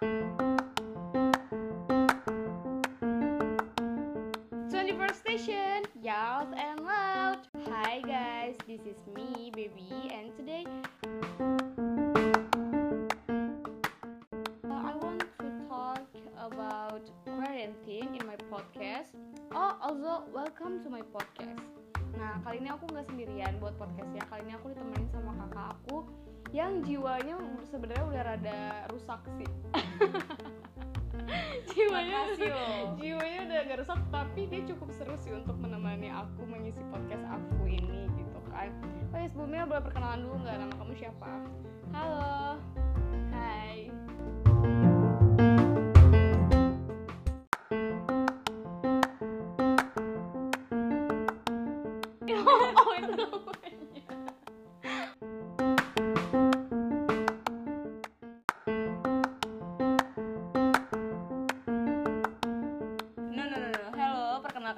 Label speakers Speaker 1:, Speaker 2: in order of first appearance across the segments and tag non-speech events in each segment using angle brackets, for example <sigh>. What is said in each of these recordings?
Speaker 1: Twenty-first station, yell and loud. Hi guys, this is me, baby, and today uh, I want to talk about quarantine in my podcast. Oh, also welcome to my podcast. Nah, kali ini aku nggak sendirian buat podcastnya. Kali ini aku aku yang jiwanya sebenarnya udah rada rusak sih. <laughs> jiwanya jiwanya udah agak rusak tapi dia cukup seru sih untuk menemani aku mengisi podcast aku ini gitu kan. Oh ya sebelumnya boleh perkenalan dulu nggak nama kamu siapa? Halo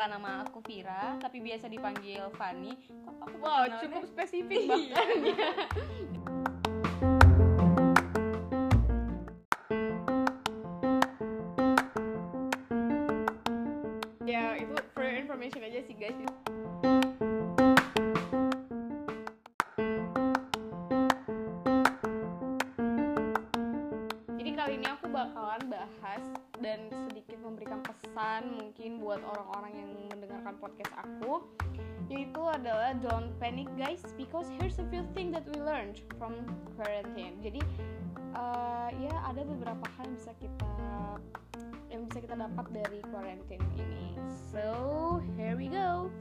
Speaker 2: perkenalkan nama aku Vira, tapi biasa dipanggil Fanny. Kok aku
Speaker 1: wow cukup spesifik. <laughs> Bahkan ya ya itu for your information aja sih guys. Jadi kali ini aku bakalan bahas dan sedikit memberikan pesan mungkin buat orang-orang yang mendengarkan podcast aku yaitu adalah don't panic guys because here's a few things that we learned from quarantine. Jadi uh, ya ada beberapa hal yang bisa kita yang bisa kita dapat dari quarantine ini. So here we go